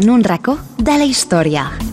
en un racó de la història.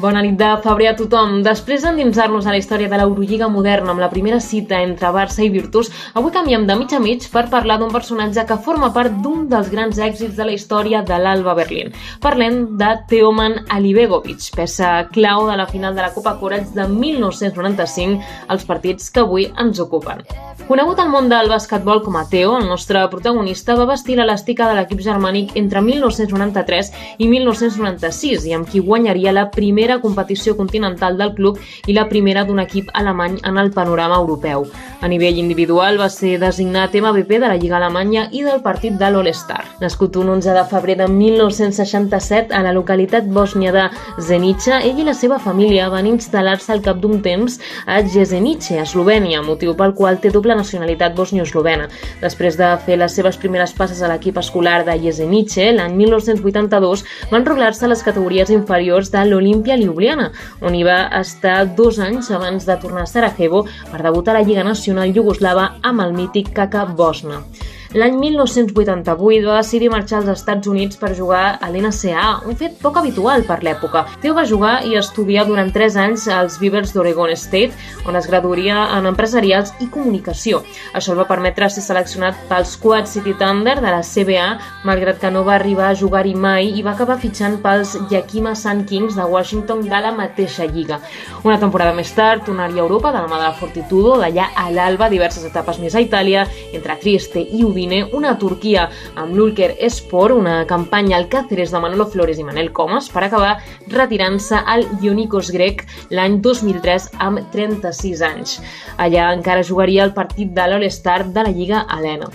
Bona nit de febrer a tothom. Després d'endinsar-nos a la història de l'Eurolliga moderna amb la primera cita entre Barça i Virtus, avui canviem de mig a mig per parlar d'un personatge que forma part d'un dels grans èxits de la història de l'Alba Berlín. Parlem de Teoman Alibegovic, peça clau de la final de la Copa Courage de 1995, els partits que avui ens ocupen. Conegut al món del basquetbol com a Teo, el nostre protagonista va vestir l'elàstica de l'equip germànic entre 1993 i 1996 i amb qui guanyaria la primera primera competició continental del club i la primera d'un equip alemany en el panorama europeu. A nivell individual va ser designat MVP de la Lliga Alemanya i del partit de l'All-Star. Nascut un 11 de febrer de 1967 a la localitat bòsnia de Zenica, ell i la seva família van instal·lar-se al cap d'un temps a Jesenice, a Eslovènia, motiu pel qual té doble nacionalitat bosnio-eslovena. Després de fer les seves primeres passes a l'equip escolar de Jesenice, l'any 1982 van enrolar-se a les categories inferiors de l'Olimpia Ljubljana, on hi va estar dos anys abans de tornar a Sarajevo per debutar a la Lliga Nacional Iugoslava amb el mític Kaka Bosna. L'any 1988 va decidir marxar als Estats Units per jugar a l'NCA, un fet poc habitual per l'època. Teo va jugar i estudiar durant 3 anys als Beavers d'Oregon State, on es graduaria en empresarials i comunicació. Això el va permetre ser seleccionat pels Quad City Thunder de la CBA, malgrat que no va arribar a jugar-hi mai i va acabar fitxant pels Yakima Sun Kings de Washington de la mateixa lliga. Una temporada més tard tornaria a Europa de la mà de la Fortitudo, d'allà a l'Alba, diverses etapes més a Itàlia, entre Trieste i Ubi Udine, una Turquia amb l'Ulker Sport, una campanya al Cáceres de Manolo Flores i Manel Comas per acabar retirant-se al Ionikos grec l'any 2003 amb 36 anys. Allà encara jugaria el partit de l'All-Star de la Lliga Helena.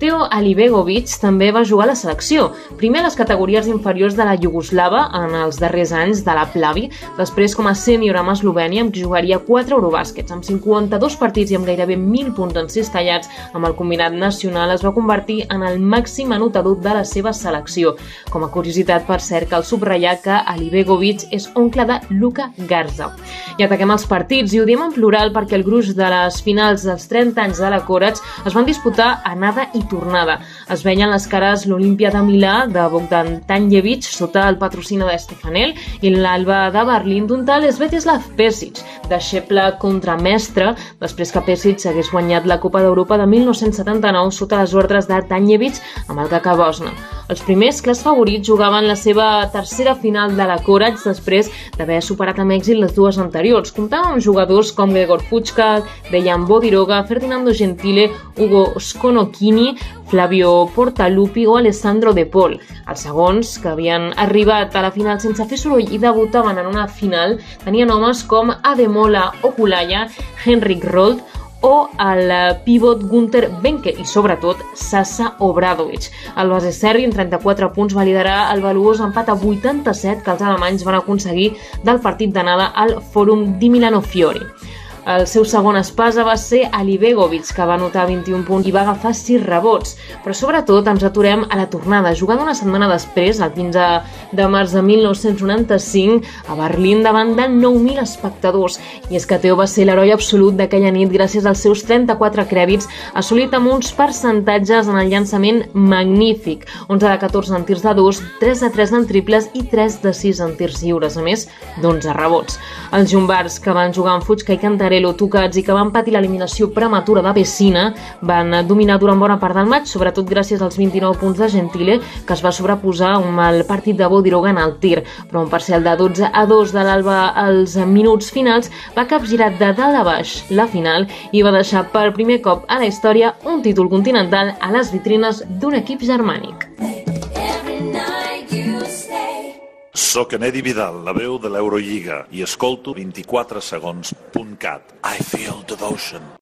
Teo Alibegovic també va jugar a la selecció, primer a les categories inferiors de la Iugoslava en els darrers anys de la Plavi, després com a sènior amb Eslovènia, amb qui jugaria 4 Eurobàsquets. Amb 52 partits i amb gairebé 1.000 punts en 6 tallats amb el combinat nacional, es va convertir en el màxim anotador de la seva selecció. Com a curiositat, per cert, cal subratllar que Alibegovic és oncle de Luka Garza. I ataquem els partits, i ho diem en plural perquè el gruix de les finals dels 30 anys de la Corats es van disputar a nada i tornada. Es veien les cares l'Olimpia de Milà de Bogdan Tanjevic sota el patrocini de Stefanel i l'Alba de Berlín d'un tal Svetislav Pesic, deixeble contra mestre després que Pesic hagués guanyat la Copa d'Europa de 1979 sota les ordres de Tanjevic amb el Kaka Bosna. Els primers clars favorits jugaven la seva tercera final de la Courage després d'haver superat amb èxit les dues anteriors. Comptaven amb jugadors com Gregor Puchka, Dejan Bodiroga, Ferdinando Gentile, Hugo Skonokini, Flavio Portalupi o Alessandro De Paul. Els segons, que havien arribat a la final sense fer soroll i debutaven en una final, tenien homes com Ademola Okulaya, Henrik Rold o el pivot Gunter Benke i sobretot Sasa Obradovic. El base serbi en 34 punts va liderar el valuós empat a 87 que els alemanys van aconseguir del partit d'anada al Fòrum di Milano Fiori. El seu segon espasa va ser Ali Begovic, que va anotar 21 punts i va agafar 6 rebots. Però sobretot ens aturem a la tornada, jugant una setmana després, el 15 de març de 1995, a Berlín davant de 9.000 espectadors. I és que Teo va ser l'heroi absolut d'aquella nit gràcies als seus 34 crèdits, assolit amb uns percentatges en el llançament magnífic. 11 de 14 en tirs de 2, 3 de 3 en triples i 3 de 6 en tirs lliures, a més d'11 rebots. Els jumbars, que van jugar amb Fuig i Cantar Carelo tocats i que van patir l'eliminació prematura de Pessina van dominar durant bona part del maig, sobretot gràcies als 29 punts de Gentile, que es va sobreposar amb el partit de Bodiroga en el tir, però un parcial de 12 a 2 de l'Alba als minuts finals va capgirar de dalt a baix la final i va deixar per primer cop a la història un títol continental a les vitrines d'un equip germànic. Soc en Edi Vidal, la veu de l'Eurolliga, i escolto 24segons.cat. I feel devotion.